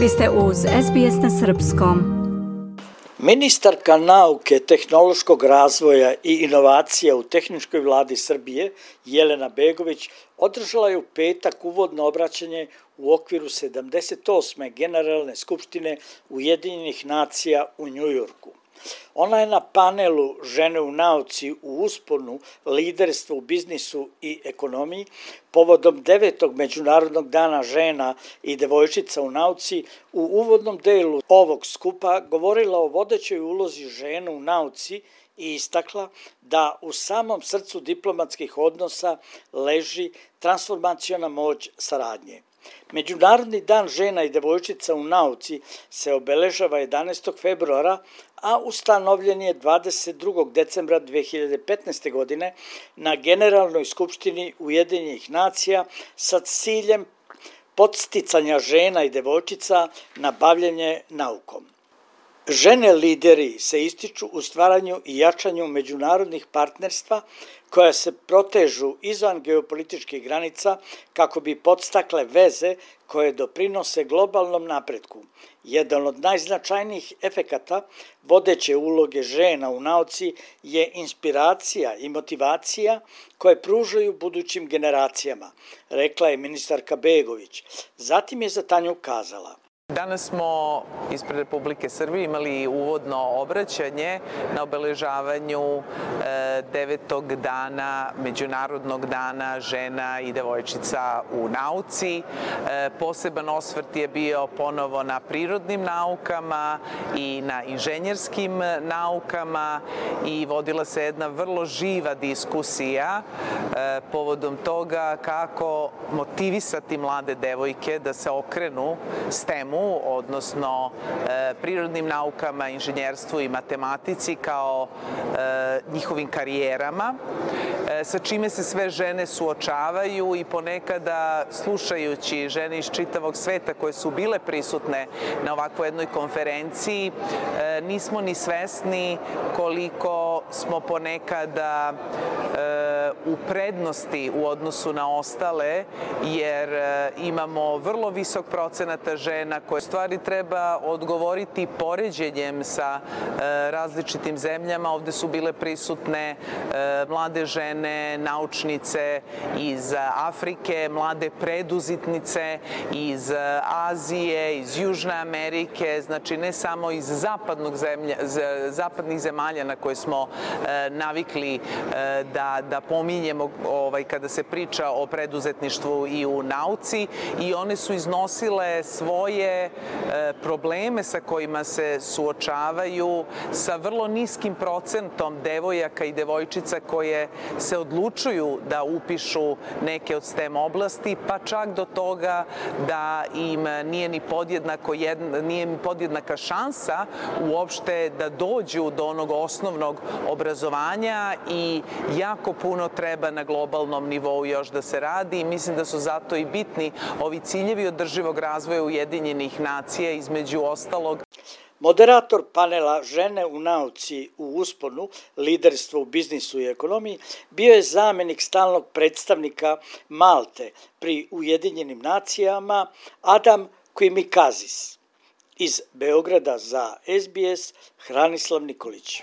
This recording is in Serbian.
Vi ste uz SBS na Srpskom. Ministarka nauke, tehnološkog razvoja i inovacija u Tehničkoj vladi Srbije, Jelena Begović, održala je u petak uvodno obraćanje u okviru 78. Generalne skupštine Ujedinjenih nacija u Njujorku. Ona je na panelu Žene u nauci u usponu liderstva u biznisu i ekonomiji povodom devetog Međunarodnog dana žena i devojčica u nauci u uvodnom delu ovog skupa govorila o vodećoj ulozi žena u nauci i istakla da u samom srcu diplomatskih odnosa leži transformacijona moć saradnje. Međunarodni dan žena i devojčica u nauci se obeležava 11. februara, a ustanovljen je 22. decembra 2015. godine na Generalnoj skupštini Ujedinjenih nacija sa ciljem podsticanja žena i devojčica na bavljanje naukom. Žene lideri se ističu u stvaranju i jačanju međunarodnih partnerstva koja se protežu izvan geopolitičkih granica kako bi podstakle veze koje doprinose globalnom napretku. Jedan od najznačajnijih efekata vodeće uloge žena u nauci je inspiracija i motivacija koje pružaju budućim generacijama, rekla je ministarka Begović. Zatim je za Tanju kazala – Danas smo ispred Republike Srbije imali uvodno obraćanje na obeležavanju e, devetog dana, Međunarodnog dana žena i devojčica u nauci. E, poseban osvrt je bio ponovo na prirodnim naukama i na inženjerskim naukama i vodila se jedna vrlo živa diskusija e, povodom toga kako motivisati mlade devojke da se okrenu STEM-u odnosno e, prirodnim naukama, inženjerstvu i matematici kao e, njihovim karijerama, e, sa čime se sve žene suočavaju i ponekada slušajući žene iz čitavog sveta koje su bile prisutne na ovakvoj jednoj konferenciji, e, nismo ni svesni koliko smo ponekada e, u prednosti u odnosu na ostale, jer e, imamo vrlo visok procenata žena koje stvari treba odgovoriti poređenjem sa e, različitim zemljama. Ovde su bile prisutne e, mlade žene, naučnice iz Afrike, mlade preduzitnice iz Azije, iz Južne Amerike, znači ne samo iz zapadnog zemlja, zapadnih zemalja na koje smo navikli da, da pominjemo ovaj, kada se priča o preduzetništvu i u nauci i one su iznosile svoje E, probleme sa kojima se suočavaju sa vrlo niskim procentom devojaka i devojčica koje se odlučuju da upišu neke od STEM oblasti, pa čak do toga da im nije ni podjednako jedna, nije ni podjednaka šansa uopšte da dođu do onog osnovnog obrazovanja i jako puno treba na globalnom nivou još da se radi i mislim da su zato i bitni ovi ciljevi održivog razvoja Ujedinjenih nacija između ostalog. Moderator panela Žene u nauci u usponu, liderstvo u biznisu i ekonomiji, bio je zamenik stalnog predstavnika Malte pri Ujedinjenim nacijama Adam Kvimikazis. Iz Beograda za SBS Hranislav Nikolić.